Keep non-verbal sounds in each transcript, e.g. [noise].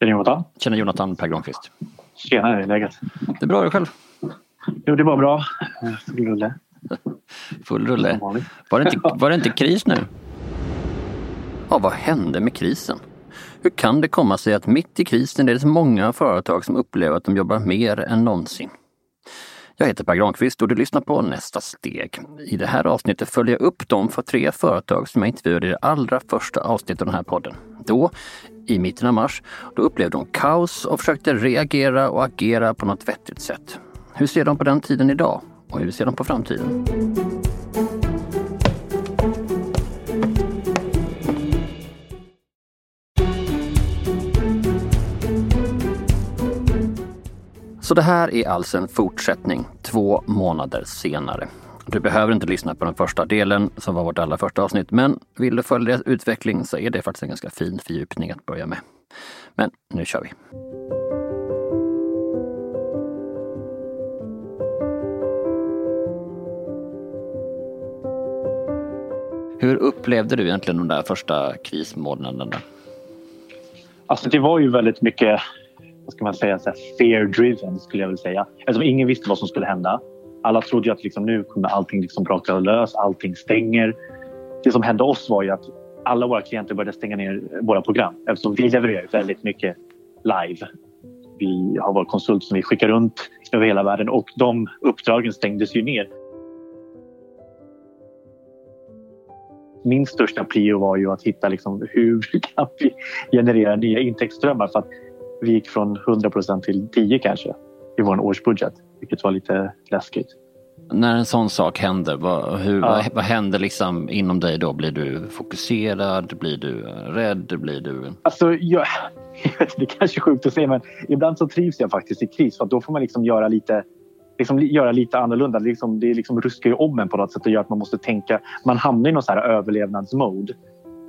Tjena Jonathan. Tjena Jonathan Per Granqvist. Tjena, hur är läget? Det är bra, dig själv? Jo, det var bra. Full rulle. [laughs] Full rulle. Var det, inte, var det inte kris nu? Ja, vad hände med krisen? Hur kan det komma sig att mitt i krisen är det så många företag som upplever att de jobbar mer än någonsin? Jag heter Per Granqvist och du lyssnar på Nästa steg. I det här avsnittet följer jag upp de för tre företag som jag intervjuade i det allra första avsnittet av den här podden. Då, i mitten av mars, då upplevde hon kaos och försökte reagera och agera på något vettigt sätt. Hur ser de på den tiden idag? Och hur ser de på framtiden? Så det här är alltså en fortsättning, två månader senare. Du behöver inte lyssna på den första delen som var vårt allra första avsnitt, men vill du följa deras utveckling så är det faktiskt en ganska fin fördjupning att börja med. Men nu kör vi! Hur upplevde du egentligen de där första krismånaderna? Alltså det var ju väldigt mycket, vad ska man säga, fear driven skulle jag vilja säga. Eftersom ingen visste vad som skulle hända. Alla trodde ju att liksom, nu kommer allting liksom braka lös, allting stänger. Det som hände oss var ju att alla våra klienter började stänga ner våra program eftersom vi levererar väldigt mycket live. Vi har vår konsult som vi skickar runt över hela världen och de uppdragen stängdes ju ner. min största prio var ju att hitta liksom hur [laughs] kan vi generera nya intäktsströmmar för att vi gick från 100% till 10 kanske i vår årsbudget, vilket var lite läskigt. När en sån sak händer, vad, hur, ja. vad, vad, händer liksom inom dig då? Blir du fokuserad? Blir du rädd? Blir du... Alltså, jag, [laughs] det är kanske är sjukt att säga men ibland så trivs jag faktiskt i kris för då får man liksom göra lite liksom göra lite annorlunda. Det, liksom, det liksom ruskar ju om en på något sätt och gör att man måste tänka. Man hamnar i någon så här överlevnadsmode.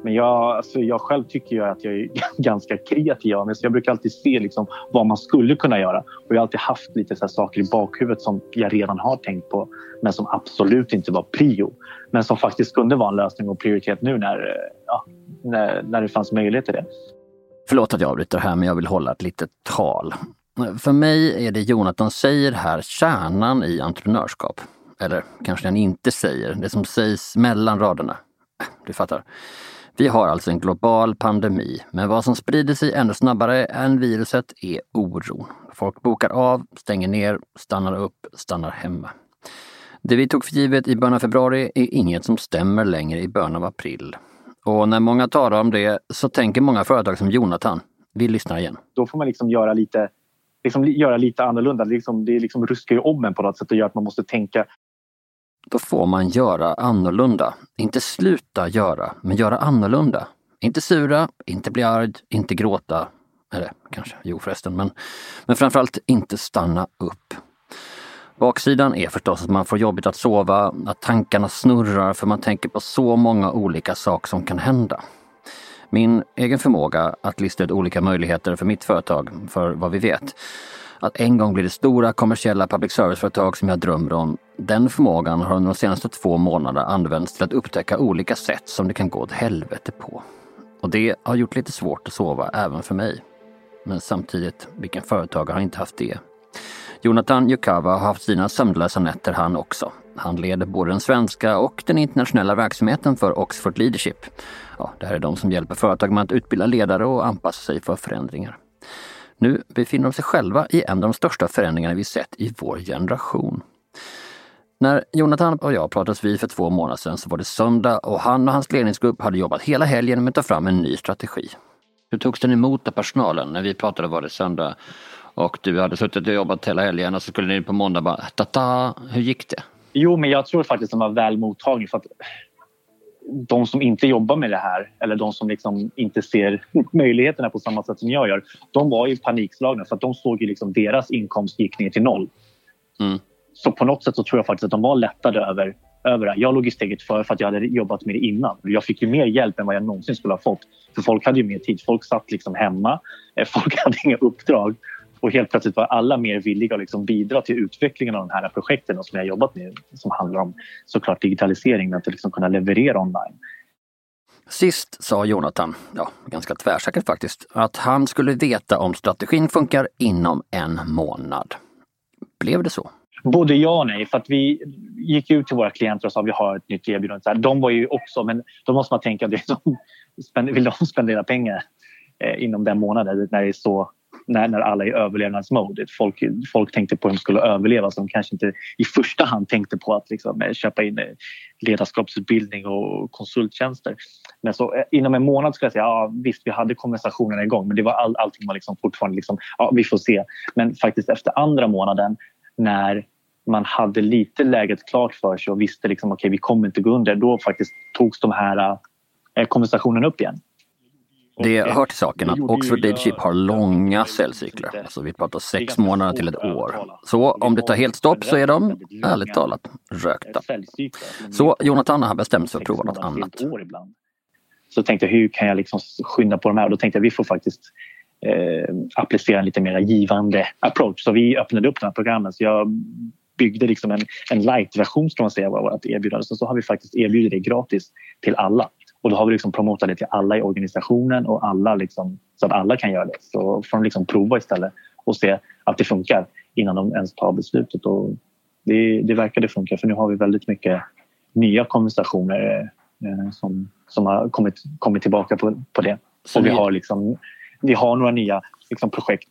Men jag, alltså jag själv tycker ju att jag är [laughs] ganska kreativ. av mig, Så jag brukar alltid se liksom vad man skulle kunna göra. Och jag har alltid haft lite så saker i bakhuvudet som jag redan har tänkt på men som absolut inte var prio. Men som faktiskt kunde vara en lösning och prioritet nu när, eh, ja, när, när det fanns möjlighet till det. Förlåt att jag avbryter här men jag vill hålla ett litet tal. För mig är det Jonathan säger här kärnan i entreprenörskap. Eller kanske den inte säger, det som sägs mellan raderna. Äh, du fattar. Vi har alltså en global pandemi, men vad som sprider sig ännu snabbare än viruset är oron. Folk bokar av, stänger ner, stannar upp, stannar hemma. Det vi tog för givet i början av februari är inget som stämmer längre i början av april. Och när många talar om det så tänker många företag som Jonathan. Vi lyssnar igen. Då får man liksom göra lite liksom göra lite annorlunda. Det, liksom, det liksom ruskar ju om en på något sätt och gör att man måste tänka. Då får man göra annorlunda. Inte sluta göra, men göra annorlunda. Inte sura, inte bli arg, inte gråta. Eller kanske, jo förresten, men, men framförallt inte stanna upp. Baksidan är förstås att man får jobbigt att sova, att tankarna snurrar för man tänker på så många olika saker som kan hända. Min egen förmåga att lista ut olika möjligheter för mitt företag, för vad vi vet, att en gång bli det stora kommersiella public service-företag som jag drömmer om, den förmågan har under de senaste två månaderna använts till att upptäcka olika sätt som det kan gå åt helvete på. Och det har gjort lite svårt att sova även för mig. Men samtidigt, vilken företagare har inte haft det? Jonathan Yukawa har haft sina sömnlösa nätter han också. Han leder både den svenska och den internationella verksamheten för Oxford Leadership. Ja, det här är de som hjälper företag med att utbilda ledare och anpassa sig för förändringar. Nu befinner de sig själva i en av de största förändringarna vi sett i vår generation. När Jonathan och jag pratades vid för två månader sedan så var det söndag och han och hans ledningsgrupp hade jobbat hela helgen med att ta fram en ny strategi. Hur togs den emot av personalen? När vi pratade var det söndag och du hade suttit och jobbat hela helgen och så skulle ni på måndag bara ta hur gick det? Jo, men jag tror faktiskt den var väl mottaglig för att de som inte jobbar med det här eller de som liksom inte ser möjligheterna på samma sätt som jag gör, de var ju panikslagna för att de såg ju liksom deras inkomst gick ner till noll. Mm. Så på något sätt så tror jag faktiskt att de var lättade över, över det. Jag låg i steget före för att jag hade jobbat med det innan. Jag fick ju mer hjälp än vad jag någonsin skulle ha fått. För folk hade ju mer tid. Folk satt liksom hemma. Eh, folk [laughs] hade inga uppdrag. Och helt plötsligt var alla mer villiga att liksom bidra till utvecklingen av de här projekten som jag jobbat med som handlar om såklart digitalisering men att liksom kunna leverera online. Sist sa Jonathan, ja ganska tvärsäkert faktiskt, att han skulle veta om strategin funkar inom en månad. Blev det så? Både ja och nej. För att vi gick ut till våra klienter och sa att vi har ett nytt erbjudande. De var ju också, men då måste man tänka, [laughs] det de, vill de spendera pengar eh, inom den månaden när det är så när, när alla är i överlevnadsmode. Folk, folk tänkte på hur de skulle överleva så de kanske inte i första hand tänkte på att liksom, eh, köpa in eh, ledarskapsutbildning och konsulttjänster. Men så, eh, inom en månad skulle jag säga ja, visst, vi hade konversationerna igång men det var all, allting var liksom fortfarande liksom, ja, vi får se. Men faktiskt efter andra månaden när man hade lite läget klart för sig och visste liksom, okej, okay, vi kommer inte gå under. Då faktiskt togs de här eh, konversationerna upp igen. Det hör till saken att Oxford Leadership har långa säljcykler. Alltså vi pratar sex månader till ett år. Så om det tar helt stopp så är de, ärligt talat, rökta. Så Jonathan har bestämt sig för att prova något annat. Så tänkte jag, hur kan jag liksom skynda på de här? Och då tänkte jag, vi får faktiskt eh, applicera en lite mer givande approach. Så vi öppnade upp de här programmen. Så jag byggde liksom en, en light-version ska man säga av vårt erbjudande. Så, så har vi faktiskt erbjudit det gratis till alla. Och då har vi liksom promotat det till alla i organisationen och alla liksom, så att alla kan göra det. Så får de liksom prova istället och se att det funkar innan de ens tar beslutet. Och det, det verkade funka för nu har vi väldigt mycket nya konversationer eh, som, som har kommit, kommit tillbaka på, på det. Och vi har, liksom, vi har några nya liksom, projekt.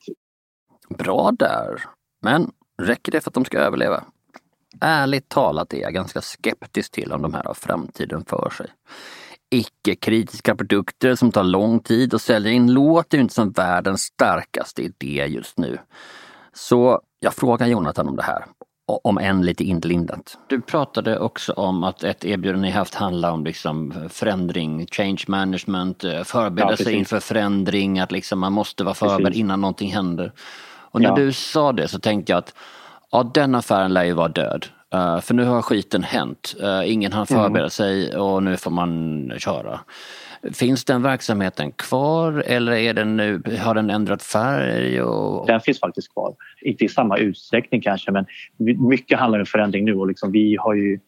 Bra där. Men räcker det för att de ska överleva? Ärligt talat är jag ganska skeptisk till om de här har framtiden för sig icke-kritiska produkter som tar lång tid att sälja in låter ju inte som världens starkaste idé just nu. Så jag frågar Jonathan om det här, om än lite inlindat. Du pratade också om att ett erbjudande ni haft handlar om liksom förändring, change management, eh, förbereda ja, sig inför förändring, att liksom man måste vara förberedd precis. innan någonting händer. Och när ja. du sa det så tänkte jag att ja, den affären lär ju vara död. Uh, för nu har skiten hänt. Uh, ingen har förberett mm. sig och nu får man köra. Finns den verksamheten kvar eller är den nu, har den ändrat färg? Och... Den finns faktiskt kvar. Inte i samma utsträckning kanske men mycket handlar om förändring nu och liksom, vi har ju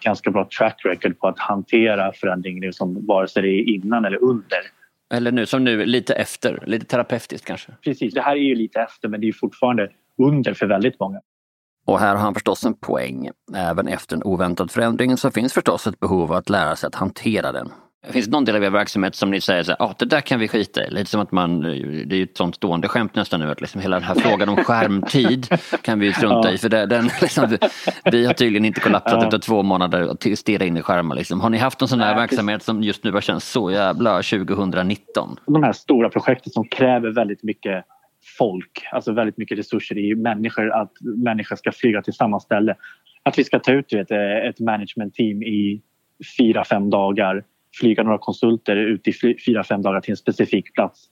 ganska bra track record på att hantera förändring nu som vare sig det är innan eller under. Eller nu som nu, lite efter, lite terapeutiskt kanske? Precis, det här är ju lite efter men det är fortfarande under för väldigt många. Och här har han förstås en poäng. Även efter en oväntad förändring så finns förstås ett behov av att lära sig att hantera den. Finns det någon del av er verksamhet som ni säger så här, ah, det där kan vi skita i? Lite som att man, det är ju ett sånt stående skämt nästan nu att liksom hela den här frågan om skärmtid kan vi strunta ja. i. För det, den, [laughs] liksom, vi har tydligen inte kollapsat ja. efter två månader och stirra in i skärmar. Liksom. Har ni haft någon sån här Nej, verksamhet som just nu har känts så jävla 2019? De här stora projekten som kräver väldigt mycket folk, alltså väldigt mycket resurser i människor, att människor ska flyga till samma ställe. Att vi ska ta ut eh, ett, ett management-team i fyra, fem dagar, flyga några konsulter ut i fyra, fem dagar till en specifik plats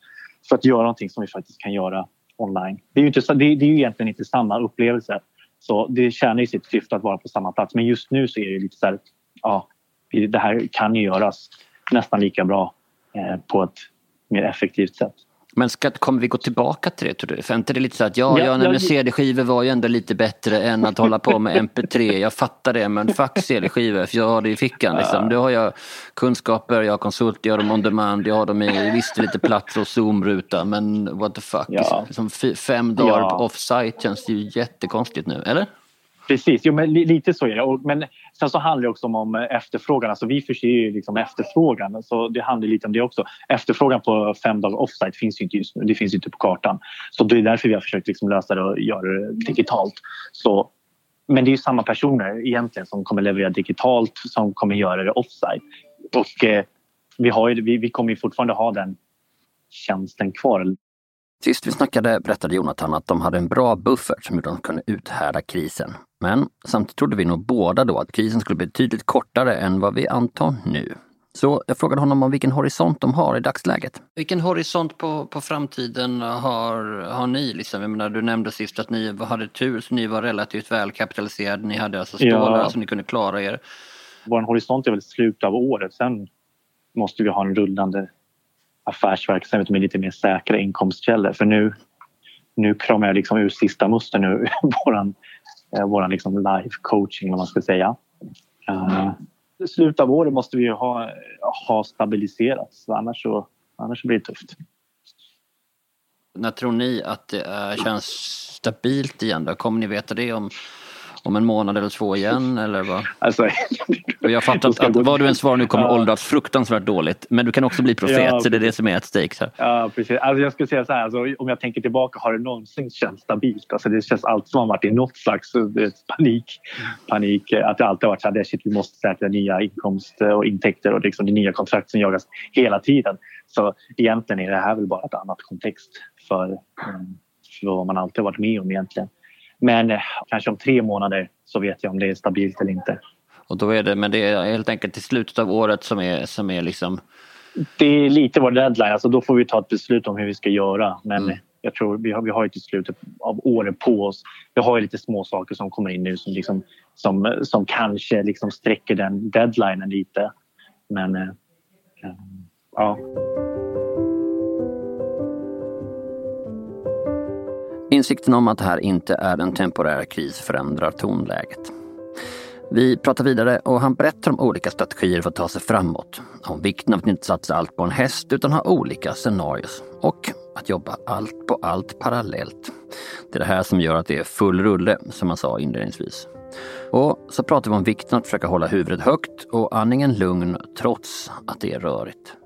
för att göra någonting som vi faktiskt kan göra online. Det är ju, inte, det är, det är ju egentligen inte samma upplevelse. Så det tjänar ju sitt syfte att vara på samma plats. Men just nu så är det lite så här, ja, det här kan ju göras nästan lika bra eh, på ett mer effektivt sätt. Men ska, kommer vi gå tillbaka till det tror du? För inte det lite så att ja, ja, ja men CD-skivor var ju ändå lite bättre än att hålla på med MP3. Jag fattar det men fuck CD-skivor för jag har det i fickan. Liksom. Då har jag kunskaper, jag har konsult, jag har dem on demand, jag har dem i visst lite plats och zoomruta men what the fuck. Ja. Liksom, fem dagar ja. off-site känns ju jättekonstigt nu, eller? Precis, jo, men lite så är det. Men sen så handlar det också om eh, efterfrågan. Alltså vi förser ju liksom efterfrågan. Så det handlar lite om det också. Efterfrågan på fem dagar offside finns ju inte just nu. Det finns inte på kartan. Så det är därför vi har försökt liksom lösa det och göra det digitalt. Så, men det är ju samma personer egentligen som kommer leverera digitalt som kommer göra det offside. Och eh, vi, har ju, vi, vi kommer ju fortfarande ha den tjänsten kvar. Sist vi snackade berättade Jonathan att de hade en bra buffert som gjorde att de kunde uthärda krisen. Men samtidigt trodde vi nog båda då att krisen skulle bli betydligt kortare än vad vi antar nu. Så jag frågade honom om vilken horisont de har i dagsläget. Vilken horisont på, på framtiden har, har ni? Liksom? Jag menar, du nämnde sist att ni hade tur, så ni var relativt välkapitaliserade. Ni hade alltså stålar ja. så ni kunde klara er. Vår horisont är väl slutet av året. Sen måste vi ha en rullande affärsverksamhet med lite mer säkra inkomstkällor. För nu, nu kramar jag liksom ur sista musten nu, [laughs] våran, eh, våran liksom live coaching om man ska säga. Uh, slutet av året måste vi ha, ha stabiliserats. Annars så, annars så blir det tufft. När tror ni att det är, känns stabilt igen då? Kommer ni veta det om om en månad eller två igen eller vad? Alltså, jag fattar att, att vad du än svarar nu kommer ja. åldras fruktansvärt dåligt. Men du kan också bli profet, ja, så det är det som är ett. Här. Ja, precis. Alltså, jag skulle säga så här, alltså, om jag tänker tillbaka, har det någonsin känts stabilt? Alltså, det känns alltid som att man varit i något slags panik. panik att det alltid har varit så här, shit, vi måste säkra nya inkomster och intäkter och liksom det nya kontrakt som jagas hela tiden. Så egentligen är det här väl bara ett annat kontext för, för vad man alltid varit med om egentligen. Men eh, kanske om tre månader så vet jag om det är stabilt eller inte. Och då är det, men det är helt enkelt till slutet av året som är, som är liksom... Det är lite vår deadline, alltså då får vi ta ett beslut om hur vi ska göra. Men mm. jag tror vi har, vi har ju till slutet av året på oss. Vi har ju lite små saker som kommer in nu som, liksom, som, som kanske liksom sträcker den deadlinen lite. Men äh, ja. Insikten om att det här inte är en temporär kris förändrar tonläget. Vi pratar vidare och han berättar om olika strategier för att ta sig framåt. Om vikten av att inte satsa allt på en häst utan ha olika scenarios. Och att jobba allt på allt parallellt. Det är det här som gör att det är full rulle, som han sa inledningsvis. Och så pratar vi om vikten att försöka hålla huvudet högt och andningen lugn trots att det är rörigt.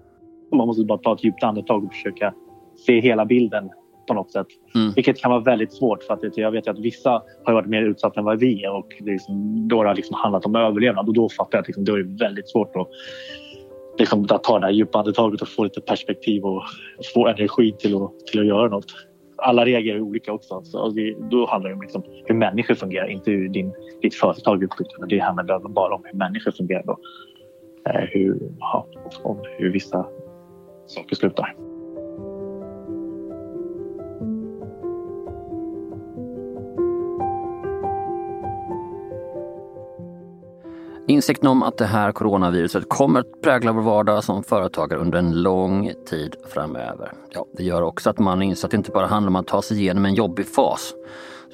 Man måste bara ta ett djupt andetag och försöka se hela bilden på något sätt. Mm. Vilket kan vara väldigt svårt för att jag vet att vissa har varit mer utsatta än vad vi är och det liksom, då har det liksom handlat om överlevnad och då fattar jag att liksom, då är det väldigt svårt att, liksom, att ta det här djupa andetaget och få lite perspektiv och få energi till att, till att göra något. Alla reagerar olika också. Så då handlar det om liksom hur människor fungerar, inte hur din, ditt företag är uppbyggt. Det handlar bara om hur människor fungerar och eh, hur, ja, om hur vissa saker slutar. Insikten om att det här coronaviruset kommer att prägla vår vardag som företagare under en lång tid framöver. Ja, det gör också att man inser att det inte bara handlar om att ta sig igenom en jobbig fas.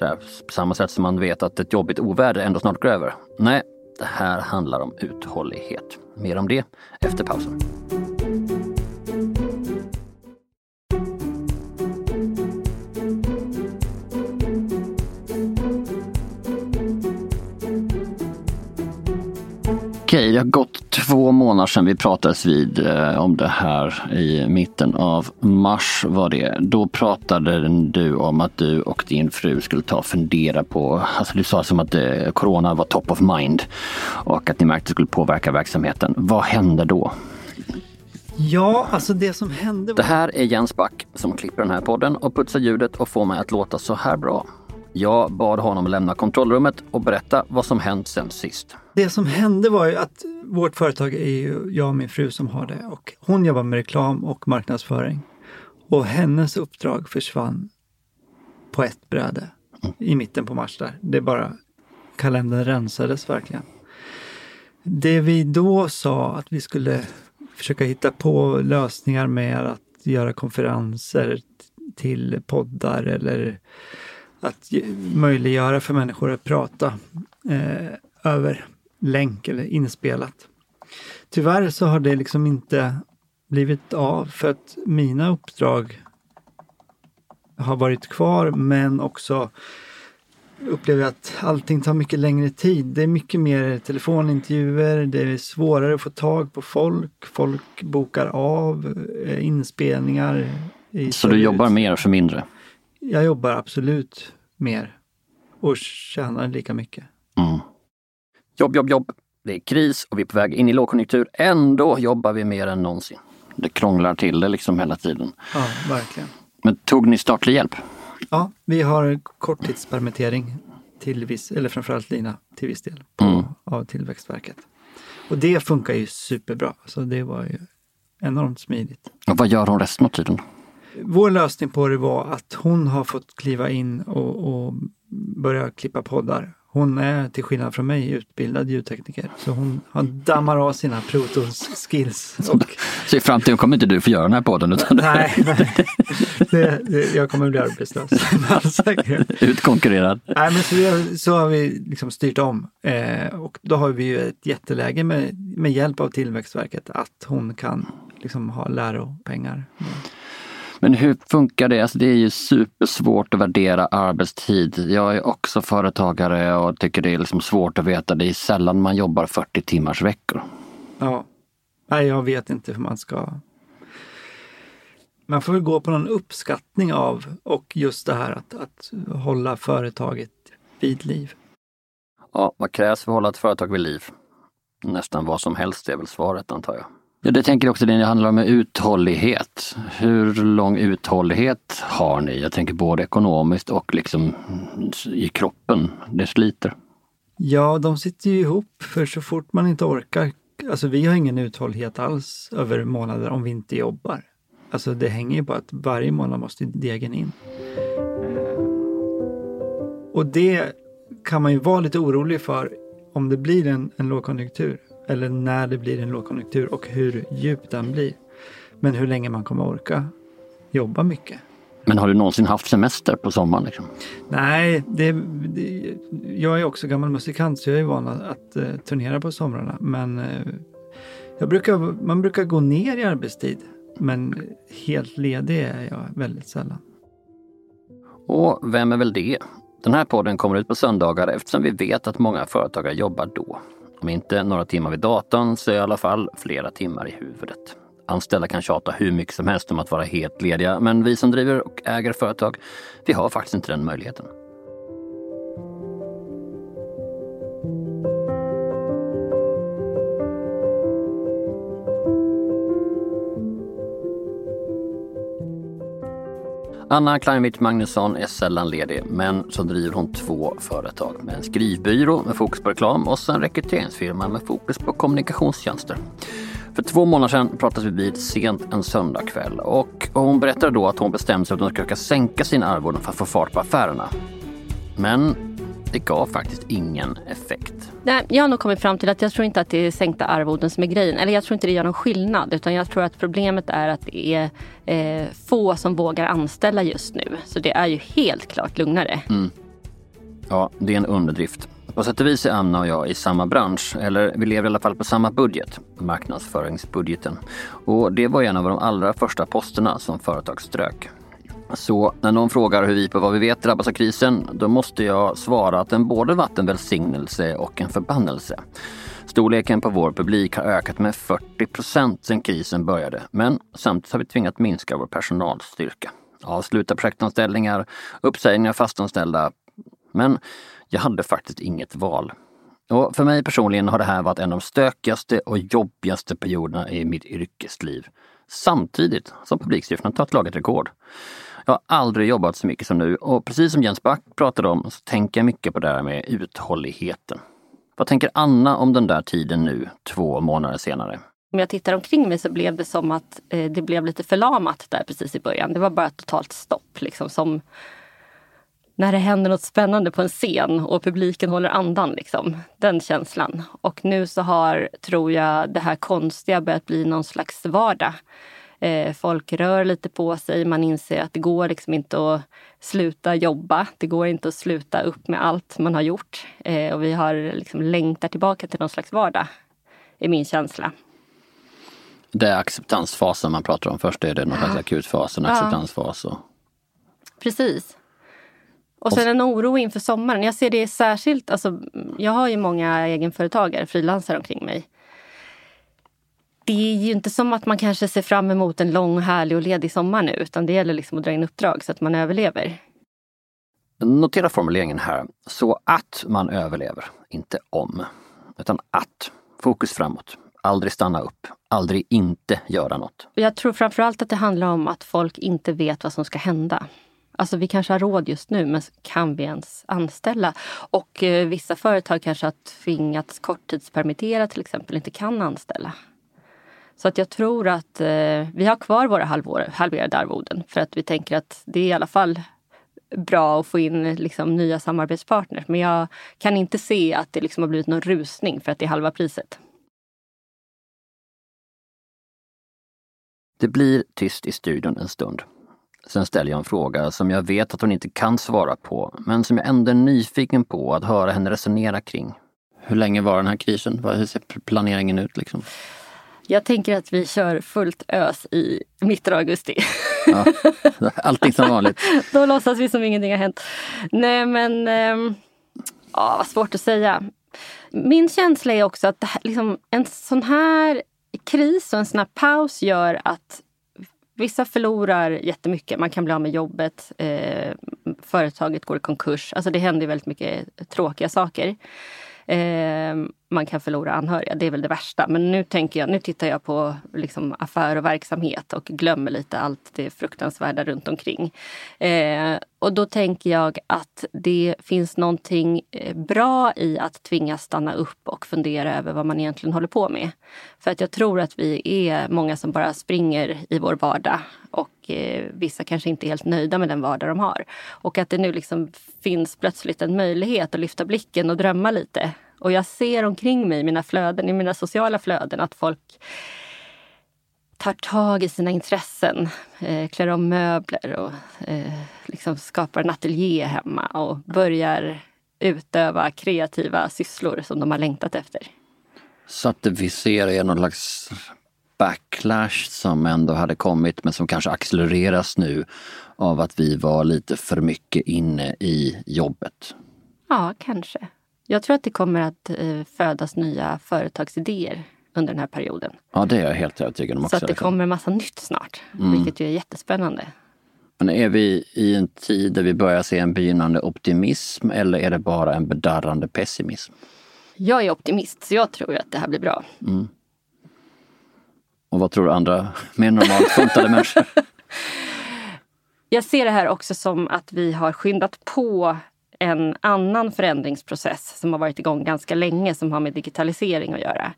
Här, på samma sätt som man vet att ett jobbigt oväder ändå snart går över. Nej, det här handlar om uthållighet. Mer om det efter pausen. Det har gått två månader sedan vi pratades vid eh, om det här i mitten av mars var det. Då pratade du om att du och din fru skulle ta och fundera på, alltså du sa som att eh, corona var top of mind och att ni märkte att det skulle påverka verksamheten. Vad hände då? Ja, alltså det som hände var... Det här är Jens Back som klipper den här podden och putsar ljudet och får mig att låta så här bra. Jag bad honom lämna kontrollrummet och berätta vad som hänt sen sist. Det som hände var ju att vårt företag är ju jag och min fru som har det och hon jobbar med reklam och marknadsföring. Och hennes uppdrag försvann på ett bräde i mitten på mars där. Det bara, kalendern rensades verkligen. Det vi då sa att vi skulle försöka hitta på lösningar med att göra konferenser till poddar eller att möjliggöra för människor att prata eh, över länk eller inspelat. Tyvärr så har det liksom inte blivit av för att mina uppdrag har varit kvar men också upplever jag att allting tar mycket längre tid. Det är mycket mer telefonintervjuer, det är svårare att få tag på folk, folk bokar av eh, inspelningar. Så du jobbar mer för mindre? Jag jobbar absolut mer och tjänar lika mycket. Mm. Jobb, jobb, jobb. Det är kris och vi är på väg in i lågkonjunktur. Ändå jobbar vi mer än någonsin. Det krånglar till det liksom hela tiden. Ja, verkligen. Men tog ni statlig hjälp? Ja, vi har korttidspermittering till viss, eller framförallt Lina till viss del, på, mm. av Tillväxtverket. Och det funkar ju superbra, så det var ju enormt smidigt. Och vad gör hon resten av tiden? Vår lösning på det var att hon har fått kliva in och, och börja klippa poddar Hon är till skillnad från mig utbildad ljudtekniker så hon dammar av sina Protos skills. Och, [laughs] så i framtiden kommer inte du få göra den här podden? Utan nej, nej. Det, det, jag kommer bli arbetslös. [laughs] Utkonkurrerad. Nej, men så, vi, så har vi liksom styrt om eh, och då har vi ju ett jätteläge med, med hjälp av Tillväxtverket att hon kan liksom ha läropengar. Men hur funkar det? Alltså det är ju supersvårt att värdera arbetstid. Jag är också företagare och tycker det är liksom svårt att veta. Det är sällan man jobbar 40 timmars veckor. Ja, nej jag vet inte hur man ska... Man får väl gå på någon uppskattning av och just det här att, att hålla företaget vid liv. Ja, vad krävs för att hålla ett företag vid liv? Nästan vad som helst är väl svaret antar jag. Ja, det tänker också det handlar om uthållighet. Hur lång uthållighet har ni? Jag tänker både ekonomiskt och liksom i kroppen. Det sliter. Ja, de sitter ju ihop för så fort man inte orkar. Alltså vi har ingen uthållighet alls över månader om vi inte jobbar. Alltså det hänger ju på att varje månad måste degen in. Och det kan man ju vara lite orolig för om det blir en, en lågkonjunktur eller när det blir en lågkonjunktur och hur djup den blir. Men hur länge man kommer orka jobba mycket. Men har du någonsin haft semester på sommaren? Liksom? Nej, det, det, jag är också gammal musikant så jag är van att, att uh, turnera på somrarna. Men uh, brukar, man brukar gå ner i arbetstid. Men helt ledig är jag väldigt sällan. Och vem är väl det? Den här podden kommer ut på söndagar eftersom vi vet att många företagare jobbar då. Om inte några timmar vid datorn så i alla fall flera timmar i huvudet. Anställda kan tjata hur mycket som helst om att vara helt lediga, men vi som driver och äger företag, vi har faktiskt inte den möjligheten. Anna Kleinwitz Magnusson är sällan ledig, men så driver hon två företag med en skrivbyrå med fokus på reklam och en rekryteringsfirma med fokus på kommunikationstjänster. För två månader sedan pratades vi vid sent en söndagkväll och hon berättade då att hon bestämt sig för att hon skulle sänka sina arvoden för att få fart på affärerna. Men det gav faktiskt ingen effekt. Nej, jag har nog kommit fram till att jag tror inte att det är sänkta arvoden som är grejen. Eller jag tror inte det gör någon skillnad. Utan jag tror att problemet är att det är eh, få som vågar anställa just nu. Så det är ju helt klart lugnare. Mm. Ja, det är en underdrift. På sätt och vis är Anna och jag i samma bransch, eller vi lever i alla fall på samma budget, marknadsföringsbudgeten. Och det var en av de allra första posterna som företag strök. Så när någon frågar hur vi på vad vi vet drabbas av krisen, då måste jag svara att den både varit en välsignelse och en förbannelse. Storleken på vår publik har ökat med 40 procent sedan krisen började, men samtidigt har vi tvingat minska vår personalstyrka. Avsluta projektanställningar, uppsägningar av fastanställda. Men jag hade faktiskt inget val. Och för mig personligen har det här varit en av de stökigaste och jobbigaste perioderna i mitt yrkesliv. Samtidigt som publiksiffrorna tagit laget rekord. Jag har aldrig jobbat så mycket som nu och precis som Jens Back pratade om så tänker jag mycket på det här med uthålligheten. Vad tänker Anna om den där tiden nu, två månader senare? Om jag tittar omkring mig så blev det som att eh, det blev lite förlamat där precis i början. Det var bara ett totalt stopp. Liksom, som när det händer något spännande på en scen och publiken håller andan. Liksom. Den känslan. Och nu så har, tror jag, det här konstiga börjat bli någon slags vardag. Eh, folk rör lite på sig. Man inser att det går liksom inte att sluta jobba. Det går inte att sluta upp med allt man har gjort. Eh, och vi har liksom längtat tillbaka till någon slags vardag, är min känsla. Det är acceptansfasen man pratar om. Först är det någon slags akutfas, en acceptansfas. Och... Precis. Och sen en oro inför sommaren. Jag ser det särskilt, alltså, jag har ju många egenföretagare, frilansare omkring mig det är ju inte som att man kanske ser fram emot en lång, härlig och ledig sommar nu, utan det gäller liksom att dra in uppdrag så att man överlever. Notera formuleringen här. Så att man överlever, inte om. Utan att. Fokus framåt. Aldrig stanna upp. Aldrig inte göra något. Jag tror framförallt att det handlar om att folk inte vet vad som ska hända. Alltså vi kanske har råd just nu, men kan vi ens anställa? Och eh, vissa företag kanske har tvingats korttidspermittera till exempel, inte kan anställa. Så att jag tror att eh, vi har kvar våra halvår, halverade arvoden för att vi tänker att det är i alla fall bra att få in liksom, nya samarbetspartners. Men jag kan inte se att det liksom har blivit någon rusning för att det är halva priset. Det blir tyst i studion en stund. Sen ställer jag en fråga som jag vet att hon inte kan svara på, men som jag ändå är nyfiken på att höra henne resonera kring. Hur länge var den här krisen? Hur ser planeringen ut? Liksom? Jag tänker att vi kör fullt ös i mitten av augusti. Ja, allting som vanligt. [laughs] Då låtsas vi som ingenting har hänt. Nej men, ähm, ja, vad svårt att säga. Min känsla är också att här, liksom, en sån här kris och en sån här paus gör att vissa förlorar jättemycket. Man kan bli av med jobbet. Eh, företaget går i konkurs. Alltså det händer väldigt mycket tråkiga saker. Eh, man kan förlora anhöriga, det är väl det värsta. Men nu, tänker jag, nu tittar jag på liksom affär och verksamhet och glömmer lite allt det fruktansvärda runt omkring. Eh, och då tänker jag att det finns någonting eh, bra i att tvingas stanna upp och fundera över vad man egentligen håller på med. För att jag tror att vi är många som bara springer i vår vardag och eh, vissa kanske inte är helt nöjda med den vardag de har. Och att det nu liksom finns plötsligt en möjlighet att lyfta blicken och drömma lite och jag ser omkring mig i mina flöden, i mina sociala flöden, att folk tar tag i sina intressen, eh, klär om möbler och eh, liksom skapar en ateljé hemma och börjar utöva kreativa sysslor som de har längtat efter. Så att vi ser någon slags backlash som ändå hade kommit men som kanske accelereras nu av att vi var lite för mycket inne i jobbet? Ja, kanske. Jag tror att det kommer att eh, födas nya företagsidéer under den här perioden. Ja, det är jag helt övertygad om också. Så att det kommer en massa nytt snart, mm. vilket ju är jättespännande. Men är vi i en tid där vi börjar se en begynnande optimism eller är det bara en bedarrande pessimism? Jag är optimist, så jag tror att det här blir bra. Mm. Och vad tror du andra mer normalt funtade människor? [laughs] Jag ser det här också som att vi har skyndat på en annan förändringsprocess som har varit igång ganska länge som har med digitalisering att göra.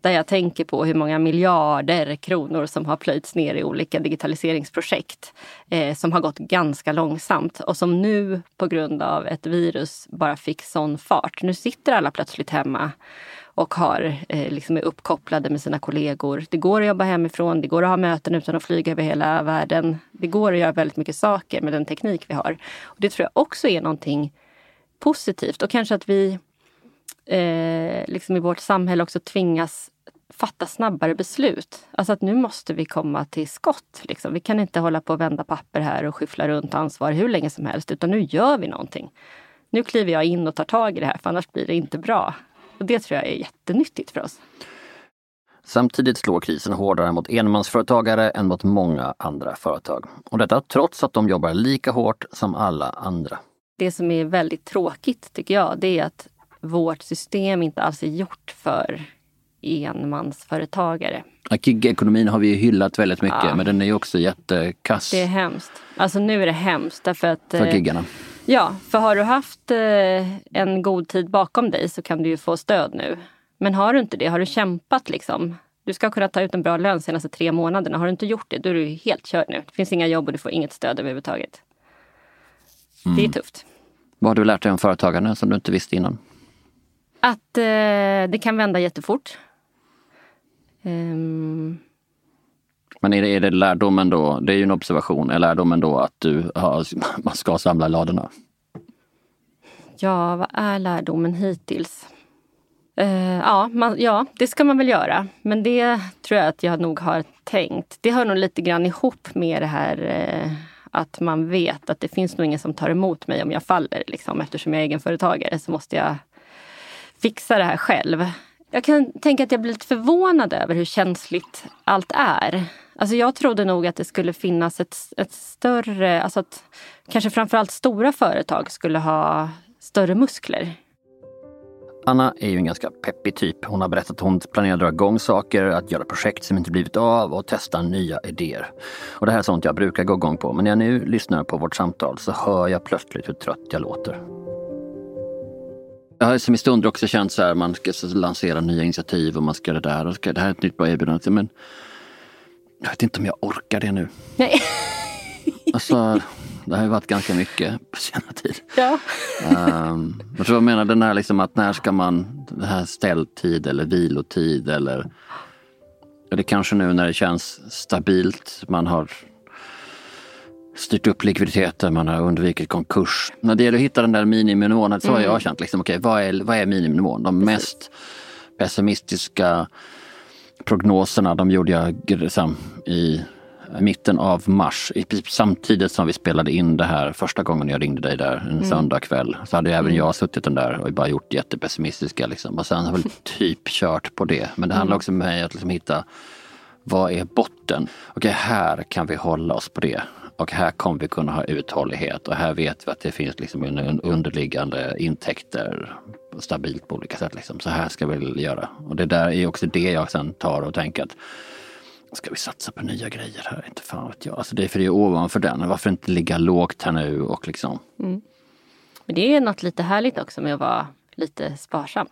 Där jag tänker på hur många miljarder kronor som har plöjts ner i olika digitaliseringsprojekt eh, som har gått ganska långsamt och som nu på grund av ett virus bara fick sån fart. Nu sitter alla plötsligt hemma och har, eh, liksom är uppkopplade med sina kollegor. Det går att jobba hemifrån, det går att ha möten utan att flyga över hela världen. Det går att göra väldigt mycket saker med den teknik vi har. Och det tror jag också är någonting positivt och kanske att vi eh, liksom i vårt samhälle också tvingas fatta snabbare beslut. Alltså att nu måste vi komma till skott. Liksom. Vi kan inte hålla på och vända papper här och skyffla runt ansvar hur länge som helst, utan nu gör vi någonting. Nu kliver jag in och tar tag i det här, för annars blir det inte bra. Och det tror jag är jättenyttigt för oss. Samtidigt slår krisen hårdare mot enmansföretagare än mot många andra företag. Och detta trots att de jobbar lika hårt som alla andra. Det som är väldigt tråkigt tycker jag, det är att vårt system inte alls är gjort för enmansföretagare. Gig-ekonomin har vi ju hyllat väldigt mycket ja. men den är ju också jättekass. Det är hemskt. Alltså nu är det hemskt därför att... För eh, giggarna. Ja, för har du haft eh, en god tid bakom dig så kan du ju få stöd nu. Men har du inte det, har du kämpat liksom. Du ska kunna ta ut en bra lön de senaste tre månaderna. Har du inte gjort det, då är du helt körd nu. Det finns inga jobb och du får inget stöd överhuvudtaget. Mm. Det är mm. tufft. Vad har du lärt dig om företagande som du inte visste innan? Att eh, det kan vända jättefort. Um... Men är det, är det lärdomen då, det är ju en observation, är lärdomen då att du har, [laughs] man ska samla ladorna? Ja, vad är lärdomen hittills? Uh, ja, man, ja, det ska man väl göra. Men det tror jag att jag nog har tänkt. Det hör nog lite grann ihop med det här uh, att man vet att det finns nog ingen som tar emot mig om jag faller. Liksom. Eftersom jag är egenföretagare så måste jag fixa det här själv. Jag kan tänka att jag blir lite förvånad över hur känsligt allt är. Alltså jag trodde nog att det skulle finnas ett, ett större, alltså att kanske framförallt stora företag skulle ha större muskler. Anna är ju en ganska peppig typ. Hon har berättat att hon planerar att dra igång saker, att göra projekt som inte blivit av och testa nya idéer. Och det här är sånt jag brukar gå igång på, men när jag nu lyssnar på vårt samtal så hör jag plötsligt hur trött jag låter. Jag har som i stunder också känt så här, man ska lansera nya initiativ och man ska det där och ska, det här är ett nytt bra erbjudande. Men jag vet inte om jag orkar det nu. Nej. Alltså, Det har ju varit ganska mycket på senare tid. Ja. Um, jag tror jag menar den här liksom att när ska man, det här ställtid eller vilotid eller det kanske nu när det känns stabilt, man har styrt upp likviditeten, man har undvikit konkurs. När det gäller att hitta den där miniminivån, så har jag känt liksom, okej, okay, vad, är, vad är miniminivån? De mest pessimistiska prognoserna, de gjorde jag liksom, i mitten av mars, samtidigt som vi spelade in det här första gången jag ringde dig där en mm. söndagkväll. Så hade även jag suttit den där och bara gjort jättepessimistiska. Liksom. Och sen har vi [laughs] typ kört på det. Men det handlar mm. också om mig att liksom hitta vad är botten? Okej, här kan vi hålla oss på det. Och här kommer vi kunna ha uthållighet och här vet vi att det finns liksom underliggande intäkter stabilt på olika sätt. Liksom. Så här ska vi göra. Och det där är också det jag sen tar och tänker att Ska vi satsa på nya grejer här? Inte fan vet jag. Alltså det är för det är ovanför den. Varför inte ligga lågt här nu och liksom. Mm. Men det är något lite härligt också med att vara lite sparsam.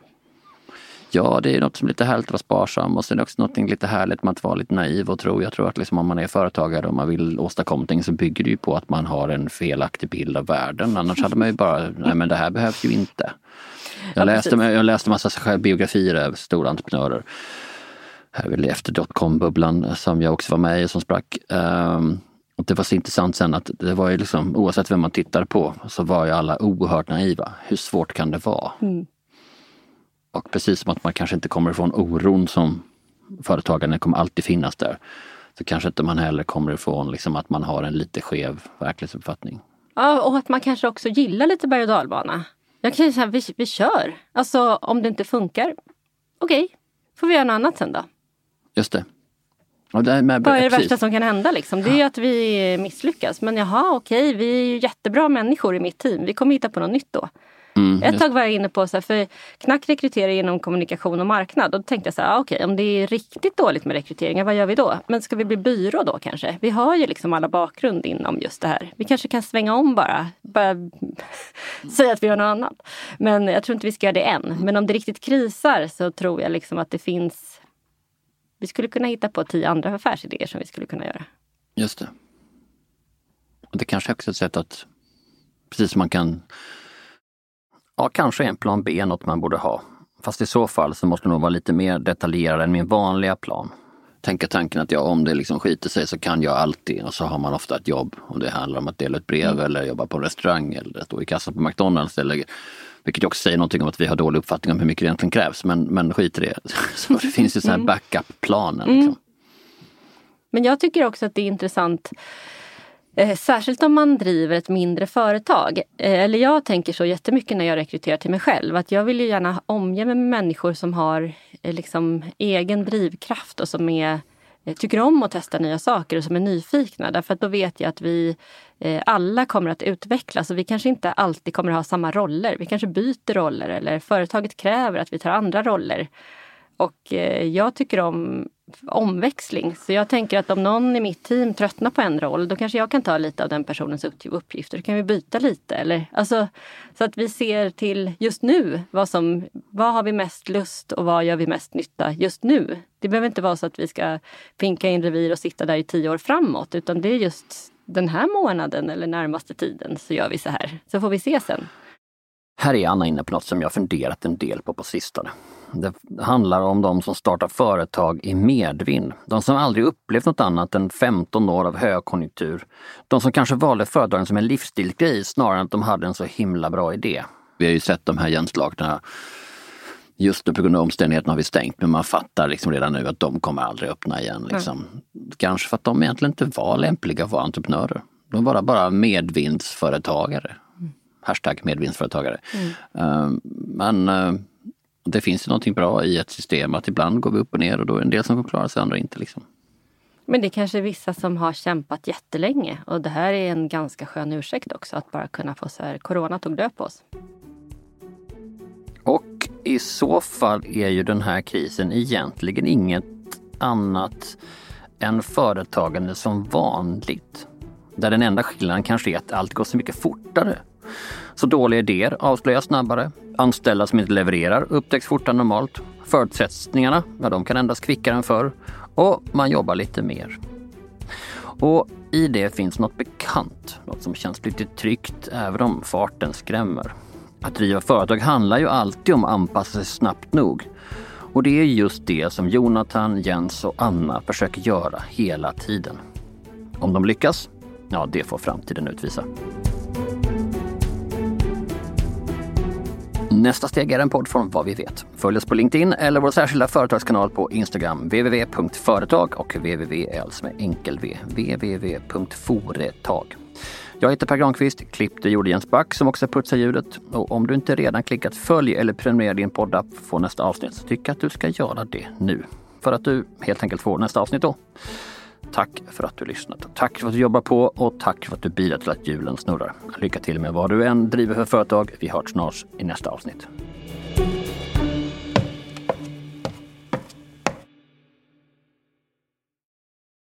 Ja, det är något som är lite härligt att vara sparsam och sen också något lite härligt med att vara lite naiv och tro. Jag tror att liksom om man är företagare och man vill åstadkomma någonting så bygger det ju på att man har en felaktig bild av världen. Annars hade man ju bara, nej men det här behövs ju inte. Jag, ja, läste, jag läste massa biografier av stora entreprenörer här väl efter dotcom-bubblan som jag också var med i som sprack. Um, och det var så intressant sen att det var ju liksom, oavsett vem man tittar på, så var ju alla oerhört naiva. Hur svårt kan det vara? Mm. Och precis som att man kanske inte kommer ifrån oron som företagaren kommer alltid finnas där. Så kanske inte man heller kommer ifrån liksom att man har en lite skev verklighetsuppfattning. Ja, och att man kanske också gillar lite berg och dalbana. Jag kan säga, vi, vi kör. Alltså om det inte funkar, okej, okay, får vi göra något annat sen då. Just det. Vad är det precis. värsta som kan hända? Liksom? Det är att vi misslyckas. Men jaha, okej, vi är ju jättebra människor i mitt team. Vi kommer hitta på något nytt då. Mm, Ett tag var jag inne på, så här, för Knack rekryterar inom kommunikation och marknad. Och då tänkte jag så här, ah, okej, om det är riktigt dåligt med rekryteringar, vad gör vi då? Men ska vi bli byrå då kanske? Vi har ju liksom alla bakgrund inom just det här. Vi kanske kan svänga om bara. bara [laughs] säga att vi gör något annat. Men jag tror inte vi ska göra det än. Men om det riktigt krisar så tror jag liksom att det finns vi skulle kunna hitta på tio andra affärsidéer som vi skulle kunna göra. Just det. Och det kanske också är ett sätt att, precis som man kan, ja kanske en plan B något man borde ha. Fast i så fall så måste det nog vara lite mer detaljerad än min vanliga plan. Tänka tanken att ja, om det liksom skiter sig så kan jag alltid och så har man ofta ett jobb. Om det handlar om att dela ut brev mm. eller jobba på en restaurang eller stå i kassan på McDonalds eller vilket också säger någonting om att vi har dålig uppfattning om hur mycket det egentligen krävs. Men, men skit i det. [laughs] Så det finns ju sådana här mm. backup-planen. Liksom. Mm. Men jag tycker också att det är intressant Eh, särskilt om man driver ett mindre företag. Eh, eller jag tänker så jättemycket när jag rekryterar till mig själv. Att jag vill ju gärna omge mig med människor som har eh, liksom, egen drivkraft och som är tycker om att testa nya saker och som är nyfikna. Därför att då vet jag att vi alla kommer att utvecklas och vi kanske inte alltid kommer att ha samma roller. Vi kanske byter roller eller företaget kräver att vi tar andra roller. Och jag tycker om omväxling. Så jag tänker att om någon i mitt team tröttnar på en roll, då kanske jag kan ta lite av den personens uppgifter. Då kan vi byta lite. Eller, alltså, så att vi ser till just nu, vad, som, vad har vi mest lust och vad gör vi mest nytta just nu? Det behöver inte vara så att vi ska pinka in revir och sitta där i tio år framåt, utan det är just den här månaden eller närmaste tiden så gör vi så här. Så får vi se sen. Här är Anna inne på något som jag funderat en del på på sistone. Det handlar om de som startar företag i medvind. De som aldrig upplevt något annat än 15 år av högkonjunktur. De som kanske valde företagen som en livsstilsgrej snarare än att de hade en så himla bra idé. Vi har ju sett de här gänslagna Just nu på grund av omständigheterna har vi stängt men man fattar liksom redan nu att de kommer aldrig öppna igen. Liksom. Mm. Kanske för att de egentligen inte var lämpliga att vara entreprenörer. De var bara medvindsföretagare. Mm. Hashtag medvindsföretagare. Mm. Uh, men uh, det finns ju någonting bra i ett system att ibland går vi upp och ner och då är det en del som får klara sig, andra inte. Liksom. Men det är kanske vissa som har kämpat jättelänge och det här är en ganska skön ursäkt också att bara kunna få så här, corona tog död på oss. Och i så fall är ju den här krisen egentligen inget annat än företagande som vanligt. Där den enda skillnaden kanske är att allt går så mycket fortare. Så dåliga idéer avslöjas snabbare. Anställda som inte levererar upptäcks fortare än normalt. Förutsättningarna, ja, de kan ändras kvickare än förr. Och man jobbar lite mer. Och i det finns något bekant, något som känns lite tryggt även om farten skrämmer. Att driva företag handlar ju alltid om att anpassa sig snabbt nog. Och det är just det som Jonathan, Jens och Anna försöker göra hela tiden. Om de lyckas? Ja, det får framtiden utvisa. Nästa steg är en podd från Vad vi vet. Följ oss på LinkedIn eller vår särskilda företagskanal på Instagram, www.företag och www alltså med enkel v, www.foretag. Jag heter Per Granqvist, klippte gjorde Jens Back som också putsar ljudet. Och om du inte redan klickat följ eller prenumerera din poddapp för att få nästa avsnitt så tycker jag att du ska göra det nu. För att du helt enkelt får nästa avsnitt då. Tack för att du lyssnat. Tack för att du jobbar på och tack för att du bidrar till att hjulen snurrar. Lycka till med vad du än driver för företag. Vi hörs snart i nästa avsnitt.